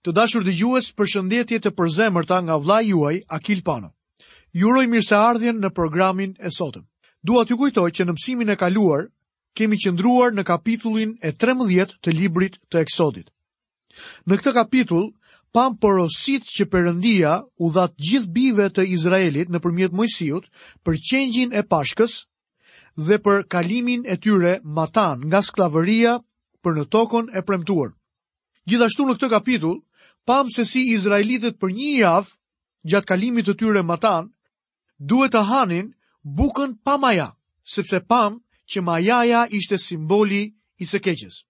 Të dashur dëgjues, përshëndetje të përzemërta nga vëllai juaj Akil Pano. Ju uroj mirëseardhjen në programin e sotëm. Dua t'ju kujtoj që në mësimin e kaluar kemi qëndruar në kapitullin e 13 të librit të Eksodit. Në këtë kapitull pamë porositë që Perëndia u dha të gjithë bijve të Izraelit nëpërmjet Mojsiut për qengjin e Pashkës dhe për kalimin e tyre matan nga skllavëria për në tokën e premtuar. Gjithashtu në këtë kapitull, pamë se si Izraelitët për një javë, gjatë kalimit të tyre matan, duhet të hanin bukën pa maja, sepse pamë që majaja ishte simboli i së keqës.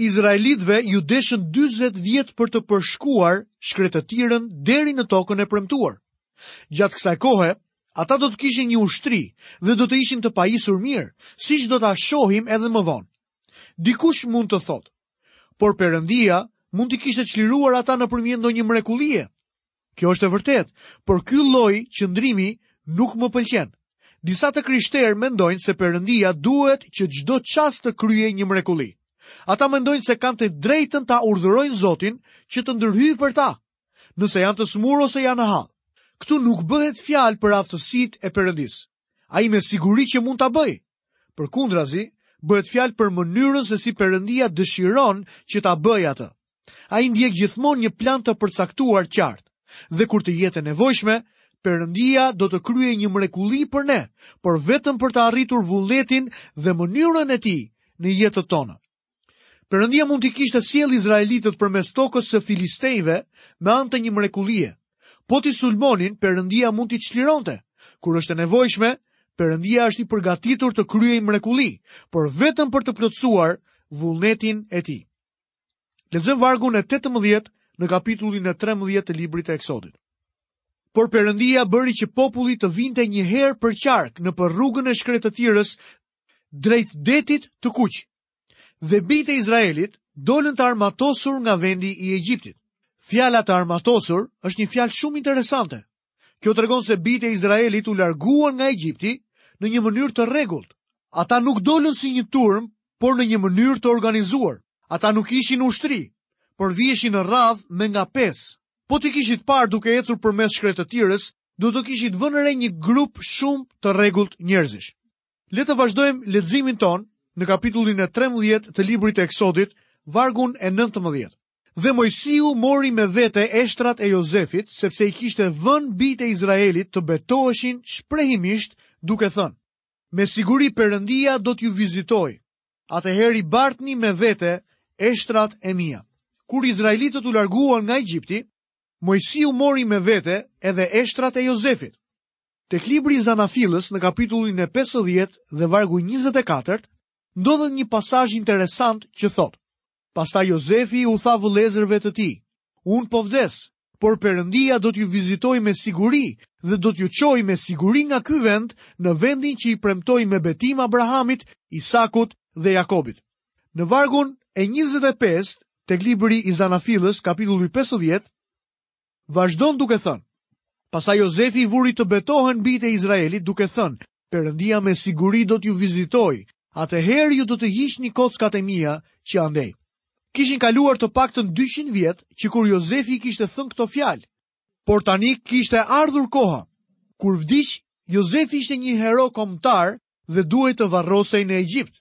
Izraelitve iu deshën 40 vjet për të përshkuar shkretëtirën deri në tokën e premtuar. Gjatë kësaj kohe, ata do të kishin një ushtri dhe do të ishin të pajisur mirë, siç do ta shohim edhe më vonë. Dikush mund të thotë, Por Perëndia mund t'i kishte çliruar ata nëpërmjet ndonjë mrekullie. Kjo është e vërtetë, por ky lloj qëndrimi nuk më pëlqen. Disa të krishterë mendojnë se Perëndia duhet që çdo çast të kryejë një mrekulli. Ata mendojnë se kanë të drejtën ta urdhërojnë Zotin që të ndërhyjë për ta. nëse janë të smurë ose janë në hall. Këtu nuk bëhet fjalë për aftësitë e Perëndisë. Ai me siguri që mund ta bëjë. Përkundrazi, bëhet fjalë për mënyrën se si Perëndia dëshiron që ta bëjë atë. Ai ndjek gjithmonë një plan të përcaktuar qartë. Dhe kur të jetë e nevojshme, Perëndia do të kryejë një mrekulli për ne, por vetëm për të arritur vullnetin dhe mënyrën e tij në jetët tona. Perëndia mund t'i kishte sjellë izraelitët përmes tokës së filistenjve me anë të një mrekullie. Po t'i sulmonin, Perëndia mund t'i çlironte. Kur është e nevojshme, Perëndia është i përgatitur të kryejë mrekulli, por vetëm për të plotësuar vullnetin e tij. Lexojmë vargun e 18 në kapitullin e 13 të librit të Eksodit. Por Perëndia bëri që populli të vinte një herë përqark nëpër rrugën e shkretëtirës drejt detit të kuq. Dhe bijtë e Izraelit dolën të armatosur nga vendi i Egjiptit. Fjala të armatosur është një fjalë shumë interesante. Kjo tregon se bijtë e Izraelit u larguan nga Egjipti në një mënyrë të rregullt. Ata nuk dolën si një turmë, por në një mënyrë të organizuar. Ata nuk ishin ushtri, por viheshin në radhë me nga pesë. Po t'i kishit parë duke ecur përmes shkretëtirës, do të kishit vënë re një grup shumë të rregullt njerëzish. Le të vazhdojmë leximin tonë në kapitullin e 13 të librit të Eksodit, vargun e 19. Dhe Mojsiu mori me vete eshtrat e Jozefit, sepse i kishte vënë bijtë e Izraelit të betoheshin shprehimisht duke thënë, me siguri Perëndia do t'ju vizitojë, atëherë i bartni me vete eshtrat e mia. Kur Izraelitët u larguan nga Egjipti, Mojsiu mori me vete edhe eshtrat e Jozefit. Tek libri i Zanafillës në kapitullin e pesëdhjetë dhe vargu njëzet e katërt, ndodhet një pasazh interesant që thotë, Pastaj Jozefi u tha vëllezërve të tij, Unë po vdes, por Perëndia do t'ju vizitojë me siguri dhe do t'ju çojë me siguri nga ky vend në vendin që i premtoi me betim Abrahamit, Isakut dhe Jakobit. Në vargun e njëzet e pestë tek libri i Zanafillës, kapitulli pesëdhjetë, Vazhdon duke thënë, Pastaj Jozefi i vuri të betohen bijtë e Izraelit duke thënë, Perëndia me siguri do t'ju vizitojë, atëherë ju do të hiqni kockat e mia që andej. Kishin kaluar të paktën 200 vjet që kur Jozefi i kishte thënë këto fjalë, por tani kishte ardhur koha. Kur vdiq, Jozefi ishte një hero kombëtar dhe duhej të varrosej në Egjipt.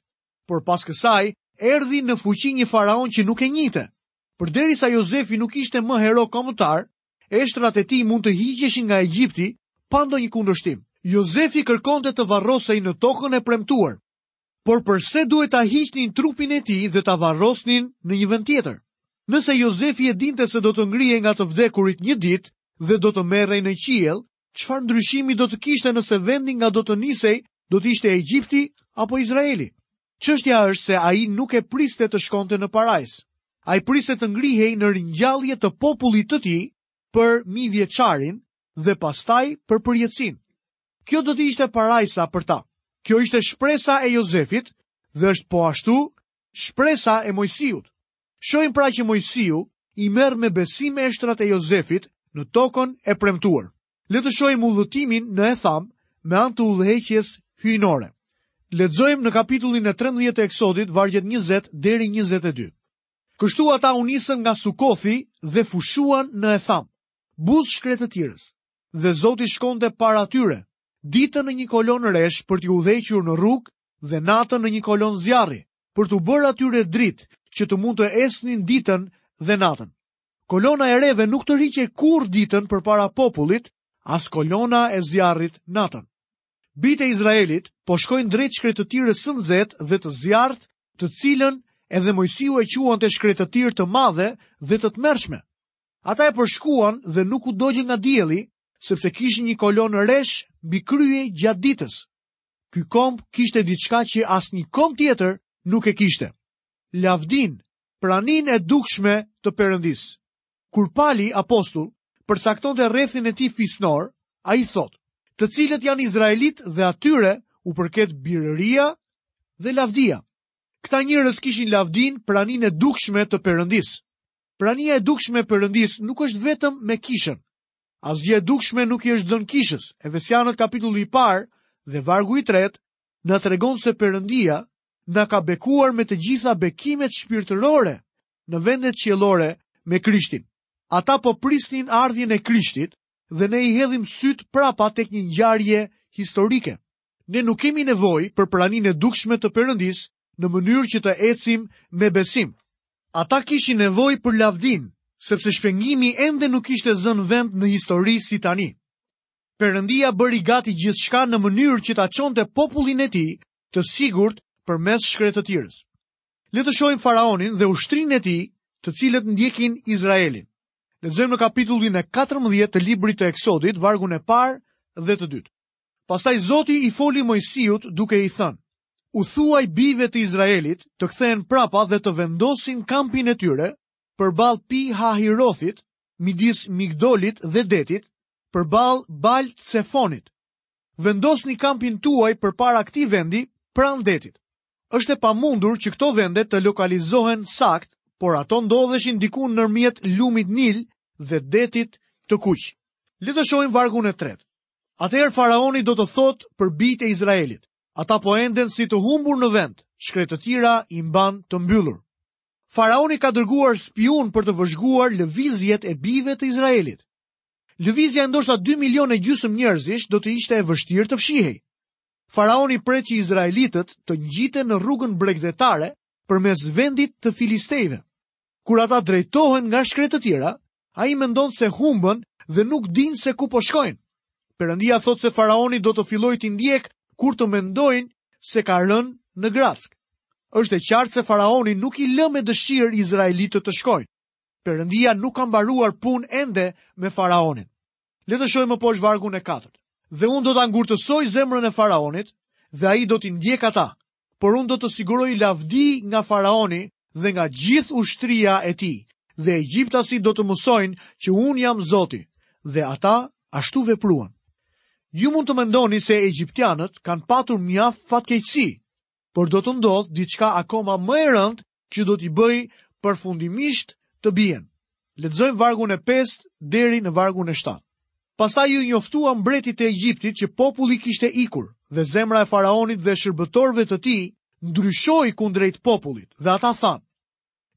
Por pas kësaj, erdhi në fuqi një faraon që nuk e njihte. Përderisa Jozefi nuk ishte më hero kombëtar, eshtrat e tij mund të hiqeshin nga Egjipti pa ndonjë kundërshtim. Jozefi kërkonte të varrosej në Tokën e Premtuar, por përse duhet ta hiqnin trupin e tij dhe ta varrosnin në një vend tjetër? Nëse Jozefi e dinte se do të ngrihej nga të vdekurit një ditë dhe do të merrej në qiell, çfarë ndryshimi do të kishte nëse vendi nga do të nisej do të ishte Egjipti apo Izraeli? Çështja është se ai nuk e priste të shkonte në parajsë. Ai priste të ngrihej në ringjallje të popullit të tij për mijëvjeçarin dhe pastaj për përjetësinë. Kjo do të ishte parajsa për ta. Kjo ishte shpresa e Jozefit dhe është po ashtu shpresa e Mojsiut. Shohim pra që Mojsiu i merr me besim eshtrat e Jozefit në tokën e premtuar. Le të shohim udhëtimin në Etham me anë të udhëheqjes hyjnore. Lexojmë në kapitullin e 13 të Eksodit, vargjet 20 deri 22. Kështu ata u nisën nga Sukothi dhe fushuan në Etham, buzë shkretëtirës. Dhe Zoti shkonte para tyre, ditën në një kolonë resh për t'i udhëhequr në rrugë dhe natën në një kolonë zjarri, për t'u bërë atyre dritë që të mund të ecnin ditën dhe natën. Kolona e reve nuk tërhiqej kurrë ditën përpara popullit, as kolona e zjarrit natën. Bijtë e Izraelit po shkojnë drejt shkretëtirës së nxehtë dhe të zjarrtë të cilën edhe Moisiu e quante shkretëtirë të madhe dhe të tmerrshme. Ata e përshkuan dhe nuk u dogjën nga dielli, sepse kishin një kolonë resh mbi krye gjatë ditës. Ky komb kishte diçka që asnjë komb tjetër nuk e kishte. Lavdinë, praninë e dukshme të Perëndisë. Kur Pali apostull përcaktonte rrethin e tij fisnor, ai thotë, të cilët janë izraelitë dhe atyre u përket birëria dhe lavdia. Këta njerëz kishin lavdinë, praninë e dukshme të Perëndisë. Prania e dukshme e Perëndisë nuk është vetëm me kishën. Asgjë e dukshme nuk i është dhënë kishës. Efesianët kapitulli i parë dhe vargu i tretë na tregon se Perëndia na ka bekuar me të gjitha bekimet shpirtërore në vendet qiellore me Krishtin. Ata po prisnin ardhjen e Krishtit dhe ne i hedhim sytë prapa tek një ngjarje historike. Ne nuk kemi nevojë për praninë e dukshme të Perëndisë në mënyrë që të ecim me besim. Ata kishin nevojë për lavdinë, sepse shpengimi ende nuk kishte zënë vend në histori si tani. Perëndia bëri gati gjithçka në mënyrë që ta çonte popullin e tij të sigurt përmes shkretëtirës. Le të shohim faraonin dhe ushtrinë e tij, të cilët ndjekin Izraelin. Lexojmë në kapitullin e 14 të librit të Eksodit, vargun e parë dhe të dytë. Pastaj Zoti i foli Moisiut duke i thënë: U thuaj bijve të Izraelit të kthehen prapa dhe të vendosin kampin e tyre përballë Pi Hahirothit, midis Migdolit dhe detit, përballë Bal Cefonit, Vendosni kampin tuaj përpara këtij vendi pranë detit. Është e pamundur që këto vende të lokalizohen saktë, por ato ndodheshin diku ndërmjet lumit Nil dhe Detit të Kuq. Le të shohim vargun e tretë. Atëherë faraoni do të thotë për bijtë e Izraelit, ata po enden si të humbur në vend, shkretëtira i mban të mbyllur. Faraoni ka dërguar spiunë për të vëzhguar lëvizjet e bijve të Izraelit. Lëvizja e ndoshta dy milionë e gjysmë njerëzish do të ishte e vështirë të fshihej. Faraoni pret që izraelitët të ngjiten në rrugën bregdetare përmes vendit të filistejve. Kur ata drejtohen nga shkretëtira, ai mendon se humbën dhe nuk dinë se ku po shkojnë. Perëndia thotë se faraoni do të fillojë t'i ndjekë kur të mendojnë se ka rënë në grackë. Është e qartë se faraoni nuk i lë me dëshirë izraelitët të shkojnë. Perëndia nuk ka mbaruar punë ende me faraonin. Le të shohim më poshtë vargun e katërt. Dhe unë do ta ngurtësoj zemrën e faraonit dhe ai do t'i ndjekë ata, por unë do të siguroj lavdi nga faraoni dhe nga gjithë ushtria e tij, dhe egjiptasit do të mësojnë që unë jam Zoti, dhe ata ashtu vepruan. Ju mund të mendoni se egjiptianët kanë patur mjaft fatkeqësi, por do të ndodhë diçka akoma më e rëndë që do t'i bëjë përfundimisht të bien. Lexojmë vargun e 5 deri në vargun e 7. Pastaj iu njoftua mbretit të Egjiptit që populli kishte ikur dhe zemra e faraonit dhe shërbëtorëve të tij ndryshoi kundrejt popullit dhe ata thanë: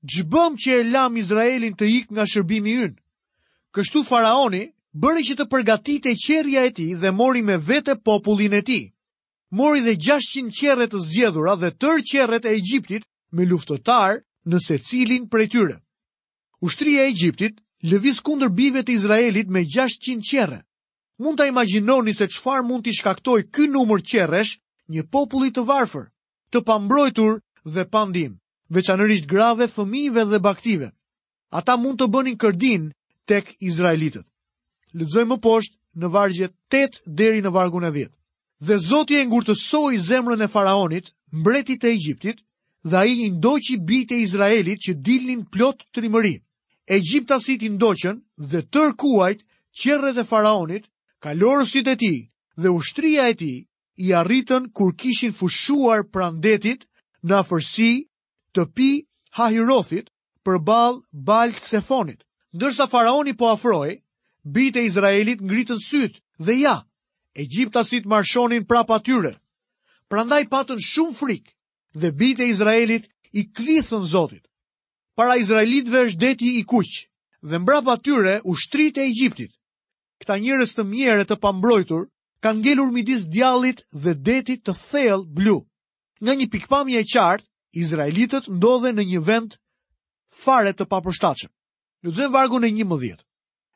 Ç'bëmë që e lamë Izraelin të ikë nga shërbimi ynë? Kështu faraoni bëri që të përgatitej qerrja e tij dhe mori me vete popullin e tij. mori dhe gjashtëqind qerre të zgjedhura dhe tërë qerret e Egjiptit me luftëtarë në secilin prej tyre. Ushtria e Egjiptit lëviz kundër bijve të Izraelit me 600 qerre. Mund ta imagjinoni se çfarë mund t'i shkaktojë ky numër qerresh një populli të varfër, të pambrojtur dhe pa ndihmë, veçanërisht grave, fëmijëve dhe bagëtive. Ata mund të bënin kërdinë tek izraelitët. Lexojmë më poshtë në vargjet 8 deri në vargun e 10. Dhe Zoti e ngurtësoi zemrën e faraonit, mbretit të Egjiptit, dhe ai i ndoqi bijtë e Izraelit që dilnin plot trimëri. Egjiptasit i ndoqën dhe tërë kuajt, qerret e faraonit, kalorësit e tij dhe ushtria e tij i arritën kur kishin fushuar pranë detit në afërsi të Pi-Hahirothit përballë Baal-Tsefonit. Ndërsa faraoni po afrohej, bijtë e Izraelit ngritën sytë dhe ja, egjiptasit marshonin prapa tyre. Prandaj patën shumë frikë dhe bijtë e Izraelit i klithën Zotit. Para izraelitëve është Deti i Kuq dhe mbrapa tyre ushtritë e Egjiptit. Këta njerëz të mjerë e të pambrojtur kanë ngelur midis djallit dhe detit të thellë blu. Nga një pikëpamje e qartë, Izraelitët ndodhen në një vend fare të papërshtatshëm. Lexojmë vargun e 11.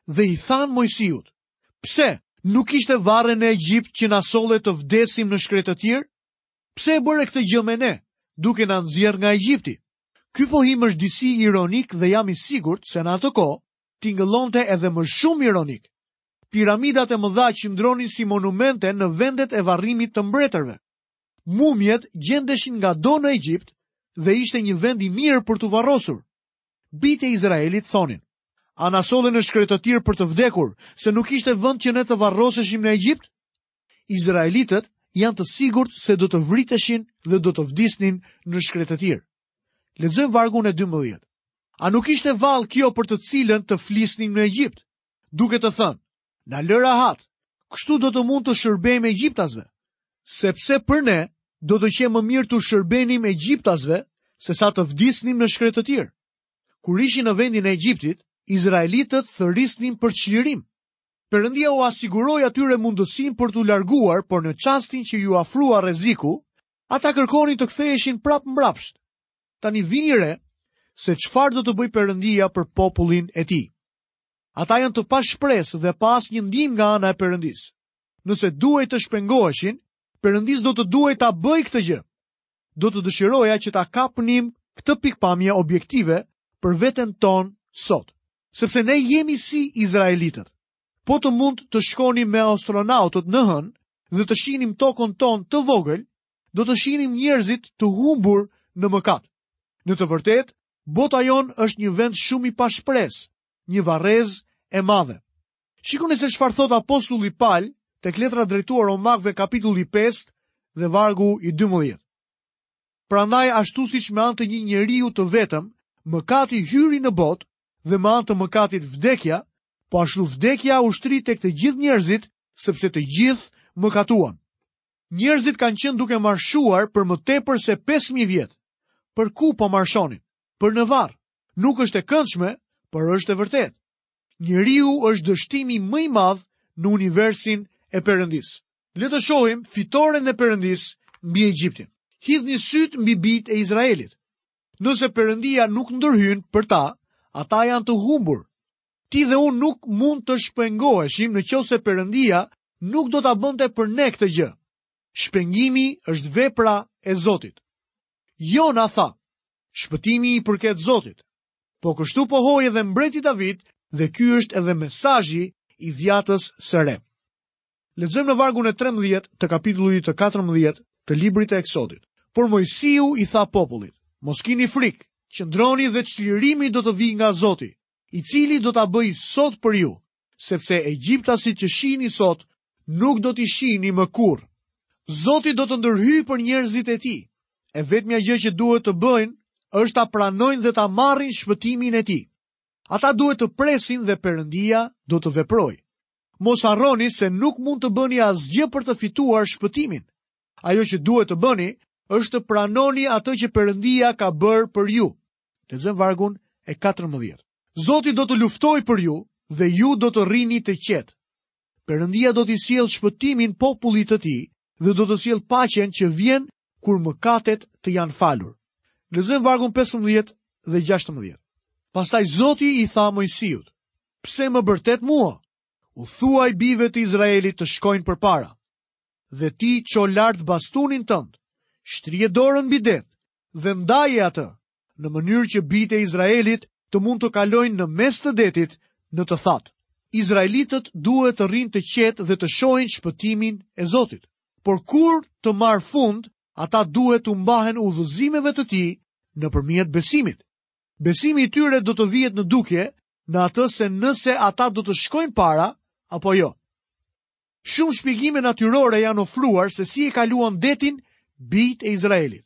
Dhe i thanë Moisiut, pse nuk kishte varre në Egjipt që na solle të vdesim në shkretëtirë? Pse e bëre këtë gjë me ne, duke na nxjerrë nga Egjipti? Ky pohim është disi ironik dhe jam i sigurt se në atë kohë tingëllonte edhe më shumë ironik. Piramidat e mëdha qëndronin si monumente në vendet e varrimit të mbretërve. Mumjet gjendeshin ngado në Egjipt dhe ishte një vend i mirë për t'u varrosur. Bijtë e Izraelit thonin, A na solle në shkretëtirë për të vdekur, se nuk ishte vend që ne të varroseshim në Egjipt? Izraelitët janë të sigurt se do të vriteshin dhe do të vdisnin në shkretëtirë. Lexojmë vargun e 12. A nuk ishte vallë kjo për të cilën të flisnim në Egjipt? Duke të thënë, Na lër rahat. Kështu do të mund t'u shërbejmë egjiptasve, sepse për ne do të qe më mirë t'u shërbenim egjiptasve sesa të vdisnim në shkretëtirë. Kur ishin në vendin e Egjiptit, izraelitët thërisnin për çlirim. Perëndia u asiguroi atyre mundësinë për t'u larguar, por në çastin që iu afrua rreziku, ata kërkonin të ktheheshin prapë mbrapsht. Tani vini re se çfarë do të bëjë Perëndia për popullin e tij. Ata janë të pashpresë dhe pa asnjë ndihmë nga ana e Perëndisë. Nëse duhej të shpengoheshin, Perëndisë do t'i duhej ta bëjë këtë gjë. Do të dëshiroja që ta kapnim këtë pikëpamje objektive për veten tonë sot, sepse ne jemi si izraelitët. Po të mund të shkonim me astronautët në hënë dhe të shihnim tokën tonë të vogël, do të shihnim njerëzit të humbur në mëkat. Në të vërtetë, Bota jonë është një vend shumë i pashpresë, një varrezë e madhe. Shikoni se çfarë thotë apostulli Pal tek letra drejtuar Romakëve kapitulli 5 dhe vargu i 12. Prandaj ashtu siç me anë të një njeriu të vetëm mëkati hyri në botë dhe me anë të mëkatit vdekja, po ashtu vdekja u shtri tek të gjithë njerëzit, sepse të gjithë mëkatuan. Njerëzit kanë qenë duke marshuar për më tepër se 5000 vjet. Për ku po marshonin? Për në varr. Nuk është e këndshme, por është e vërtetë. Njeriu është dështimi më i madh në universin e Perëndisë. Le të shohim fitoren e Perëndisë mbi Egjiptin. Hidhni sytë mbi bijtë e Izraelit. Nëse Perëndia nuk ndërhyn për ta, ata janë të humbur. Ti dhe unë nuk mund të shpengoheshim në qoftë se Perëndia nuk do ta bënte për ne këtë gjë. Shpengimi është vepra e Zotit. Jona tha, shpëtimi i përket Zotit. Po kështu pohoi edhe mbreti David dhe ky është edhe mesazhi i Dhiatës së re. Lexojmë në vargun e 13 të kapitullit të 14 të librit të Eksodit. Por Moisiu i tha popullit: Mos kini frikë, qëndroni dhe çlirimi do të vijë nga Zoti. i cili do ta bëjë sot për ju, sepse egjiptasit që shihni sot nuk do t'i shihni më kurrë. Zoti do të ndërhyjë për njerëzit e tij. E vetmja gjë që duhet të bëjnë është ta pranojnë dhe ta marrin shpëtimin e tij. Ata duhet të presin dhe Perëndia do të veprojë. Mos harroni se nuk mund të bëni asgjë për të fituar shpëtimin. Ajo që duhet të bëni është të pranoni atë që Perëndia ka bërë për ju. Lexojmë vargun e 14. Zoti do të luftojë për ju dhe ju do të rrini të qetë. Perëndia do t'i sjellë shpëtimin popullit të tij dhe do të sjellë paqen që vjen kur mëkatet të janë falur. Lexojmë vargun 15 dhe 16. Pastaj Zoti i tha Moisiut: "Pse më bërtet mua? U thuaj bijve të Izraelit të shkojnë përpara. Dhe ti ço lart bastunin tënd, shtrije dorën mbi det dhe ndaje atë, në mënyrë që bijtë e Izraelit të mund të kalojnë në mes të detit në të thatë. Izraelitët duhet të rrinë të qetë dhe të shohin shpëtimin e Zotit. Por kur të marrë fund, ata duhet t'u mbahen udhëzimeve të tij nëpërmjet besimit. Besimi i tyre do të vihet në dukje në atë se nëse ata do të shkojnë para, apo jo. Shumë shpjegime natyrore janë ofruar se si e kaluan detin bijtë e Izraelit.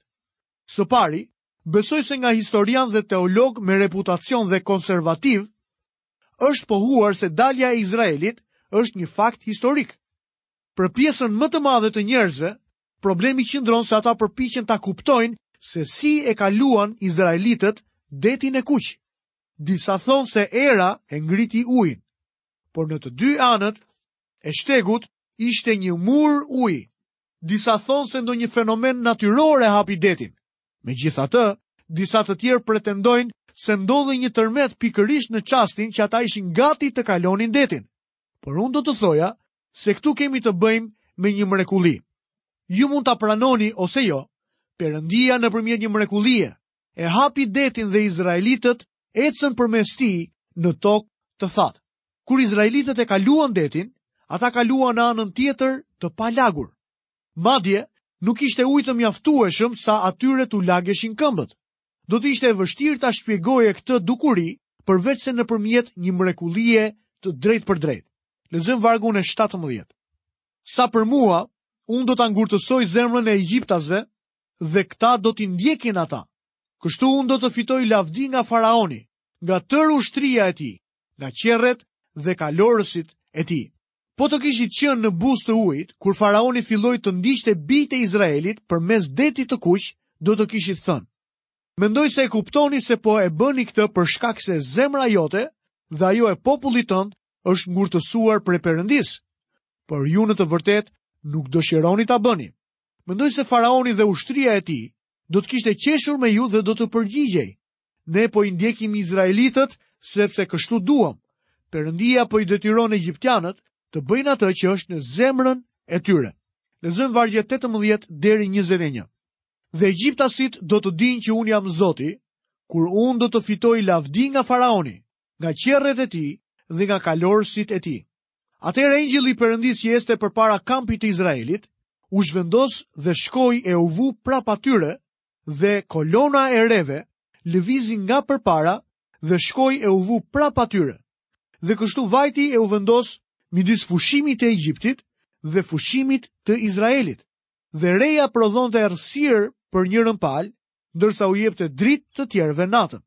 Së pari, besoj se nga historianë dhe teologë me reputacion dhe konservativë, është pohuar se dalja e Izraelit është një fakt historik. Për pjesën më të madhe të njerëzve, problemi qëndron se ata përpiqen ta kuptojnë se si e kaluan izraelitët detin e kuq. Disa thonë se era e ngriti ujin. por në të dy anët e shtegut ishte një mur uji. Disa thonë se ndonjë fenomen natyror e hapi detin. Megjithatë, disa të tjerë pretendojnë se ndodhi një tërmet pikërisht në çastin që ata ishin gati të kalonin detin. Por unë do të thoja se këtu kemi të bëjmë me një mrekulli. Ju mund ta pranoni ose jo, Perëndia nëpërmjet një mrekullie, e hapi detin dhe izraelitët ecën përmes tij në tokë të thatë. Kur izraelitët e kaluan detin, ata kaluan në anën tjetër të palagur. Madje, nuk ishte ujë të mjaftueshëm sa atyre t'u lageshin këmbët. Do të ishte e vështirë ta shpjegoje këtë dukuri përveçse nëpërmjet një mrekullie të drejtpërdrejtë. Lexojmë vargun e 17. Sa për mua, unë do ta ngurtësoj zemrën e egjiptasve dhe këta do t'i ndjekin ata. Kështu unë do të fitoj lavdi nga faraoni, nga tërë ushtria e tij, nga qerret dhe kalorësit e tij. Po të kishit qenë në buzë të ujit, kur faraoni filloi të ndiqte bijtë e Izraelit përmes detit të kuq, do të kishit thënë: Mendoj se e kuptoni se po e bëni këtë për shkak se zemra jote dhe ajo e popullit tënd është ngurtësuar prej Perëndisë. Por ju në të vërtetë nuk dëshironi ta bëni. Mendoj se faraoni dhe ushtria e tij do të kishte qeshur me ju dhe do të përgjigjej. Ne po i ndjekim izraelitët sepse kështu duam. Perëndia po i detyron egjiptianët të bëjnë atë që është në zemrën e tyre. Lexojmë vargjet 18 deri 21. Dhe egjiptasit do të dinë që unë jam Zoti, kur unë do të fitoj lavdi nga faraoni, nga qerret e tij dhe nga kalorësit e tij. Atëherë engjëlli i Perëndisë që ecte përpara kampit të Izraelit, u zhvendos dhe shkoi e u vu prapa tyre dhe kolona e reve lëvizi nga përpara dhe shkoi e u vu prapa tyre. Dhe kështu vajti e u vendos midis fushimit të Egjiptit dhe fushimit të Izraelit. Dhe reja prodhonte errësirë për njërën palë, ndërsa u jepte dritë të tjerëve natën.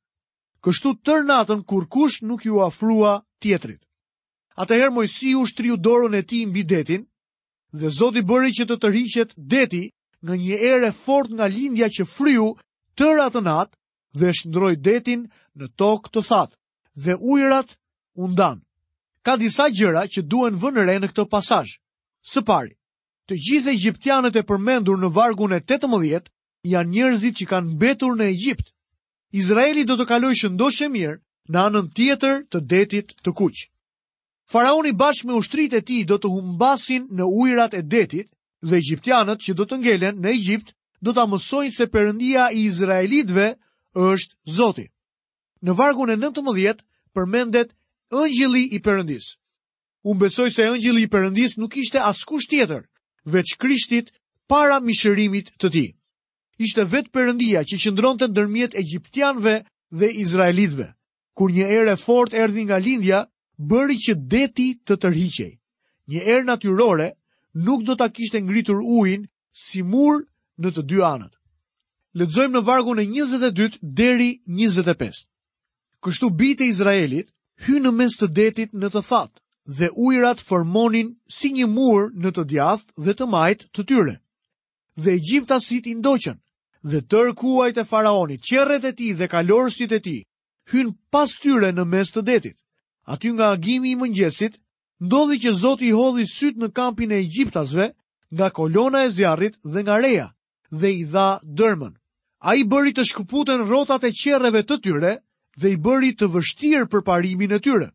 Kështu tërë natën kurrkush nuk iu afrua tjetrit. Atëherë Moisiu shtriu dorën e tij mbi detin dhe Zoti bëri që të tërhiqet deti nga një erë e fortë nga lindja që fryu tërë atë natë dhe shndërroi detin në tokë të thatë dhe ujërat u ndanë. Ka disa gjëra që duhen vënë re në këtë pasazh. Së pari, të gjithë egjiptianët e përmendur në vargun e 18 janë njerëzit që kanë mbetur në Egjipt. Izraeli do të kalojë shëndosh e mirë në anën tjetër të detit të kuq. Faraoni bashkë me ushtritë e tij do të humbasin në ujërat e detit dhe egjiptianët që do të ngelen në Egjipt do ta mësojnë se Perëndia i izraelitëve është Zoti. Në vargun e 19 përmendet engjëlli i Perëndisë. Unë besoj se engjëlli i Perëndisë nuk ishte askush tjetër, veç Krishtit para mishërimit të tij. Ishte vetë Perëndia që qëndronte ndërmjet egjiptianëve dhe izraelitëve. Kur një erë e fortë erdhi nga lindja, bëri që deti të tërhiqej. Një erë natyrore nuk do ta kishte ngritur ujin si mur në të dy anët. Lexojmë në vargun e 22 deri 25. Kështu bijtë e Izraelit hynë në mes të detit në të thatë dhe ujërat formonin si një mur në të djathtë dhe të majtë të tyre. dhe egjiptasit i ndoqën, dhe tërë kuajt e faraonit, qerret e tij dhe kalorësit e tij, hynë pas tyre në mes të detit. Aty nga agimi i mëngjesit, ndodhi që Zoti i hodhi sytë në kampin e egjiptasve, nga kolona e zjarrit dhe nga reja, dhe i dha dërmën. Ai bëri të shkëputen rrotat e qerreve të tyre dhe i bëri të vështirë përparimin e tyre.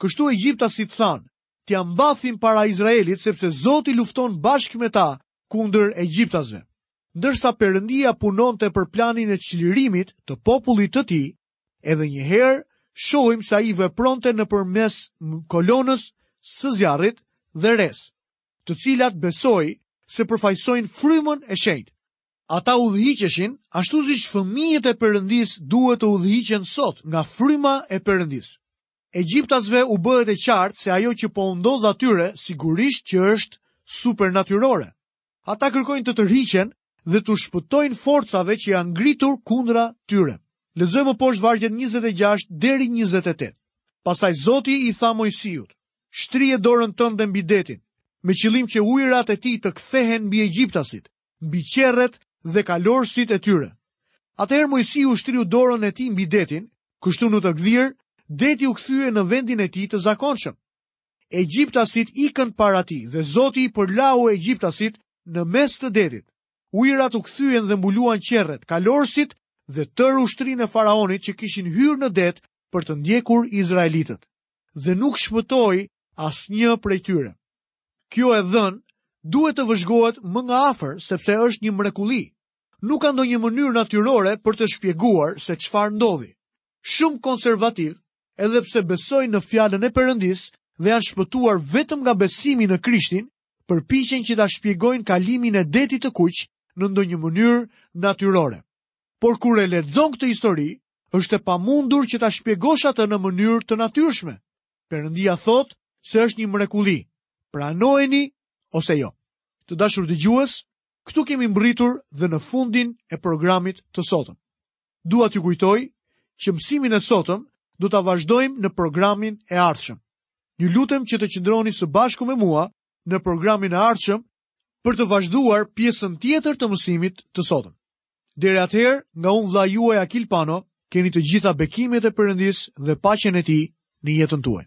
Kështu egjiptasit thanë, t'ia mbathim para Izraelit sepse Zoti lufton bashkë me ta kundër egjiptasve. Ndërsa Perëndia punonte për planin e çlirimit të popullit të tij, edhe një herë shohim se ai vepronte nëpërmes kolonës së zjarrit dhe resë, të cilat besoj se përfaqësojnë frymën e shenjtë. Ata udhëhiqeshin ashtu siç fëmijët e Perëndisë duhet të udhëhiqen sot nga fryma e Perëndisë. Egjiptasve u bëhet e qartë se ajo që po u ndodh atyre sigurisht që është supernatyrore. Ata kërkojnë të tërhiqen dhe t'u shpëtojnë forcave që janë ngritur kundra tyre. Lexojmë më poshtë vargjet 26 deri 28. Pastaj Zoti i tha Moisiut: Shtrije dorën tënde mbi detin, me qëllim që ujërat e tij të kthehen mbi egjiptasit, mbi qerret dhe kalorësit e tyre. Atëherë Moisiu shtriu dorën e tij mbi detin, kështu në të gdhirë, deti u kthye në vendin e tij të zakonshëm. Egjiptasit ikën para tij dhe Zoti i përlau egjiptasit në mes të detit. Ujërat u kthyen dhe mbuluan qerret, kalorësit dhe tërë ushtrinë e faraonit që kishin hyrë në det për të ndjekur izraelitët. Dhe nuk shpëtoi asnjë prej tyre. Kjo e dhënë duhet të vëzhgohet më nga afër sepse është një mrekulli. Nuk ka ndonjë mënyrë natyrore për të shpjeguar se çfarë ndodhi. Shumë konservativë, edhe pse besojnë në fjalën e Perëndisë dhe janë shpëtuar vetëm nga besimi në Krishtin, përpiqen që ta shpjegojnë kalimin e Detit të Kuq në ndonjë mënyrë natyrore. Por kur e lexon këtë histori, është e pamundur që ta shpjegosh atë në mënyrë të natyrshme. Perëndia thotë se është një mrekulli. Pranojeni ose jo. Të dashur dëgjues, këtu kemi mbërritur dhe në fundin e programit të sotëm. Dua t'ju kujtoj që mësimin e sotëm do ta vazhdojmë në programin e ardhshëm. Ju lutem që të qëndroni së bashku me mua në programin e ardhshëm për të vazhduar pjesën tjetër të mësimit të sotëm. Deri atëherë, nga unë vëllai juaj Akil Pano, keni të gjitha bekimet e Perëndisë dhe paqen e tij në jetën tuaj.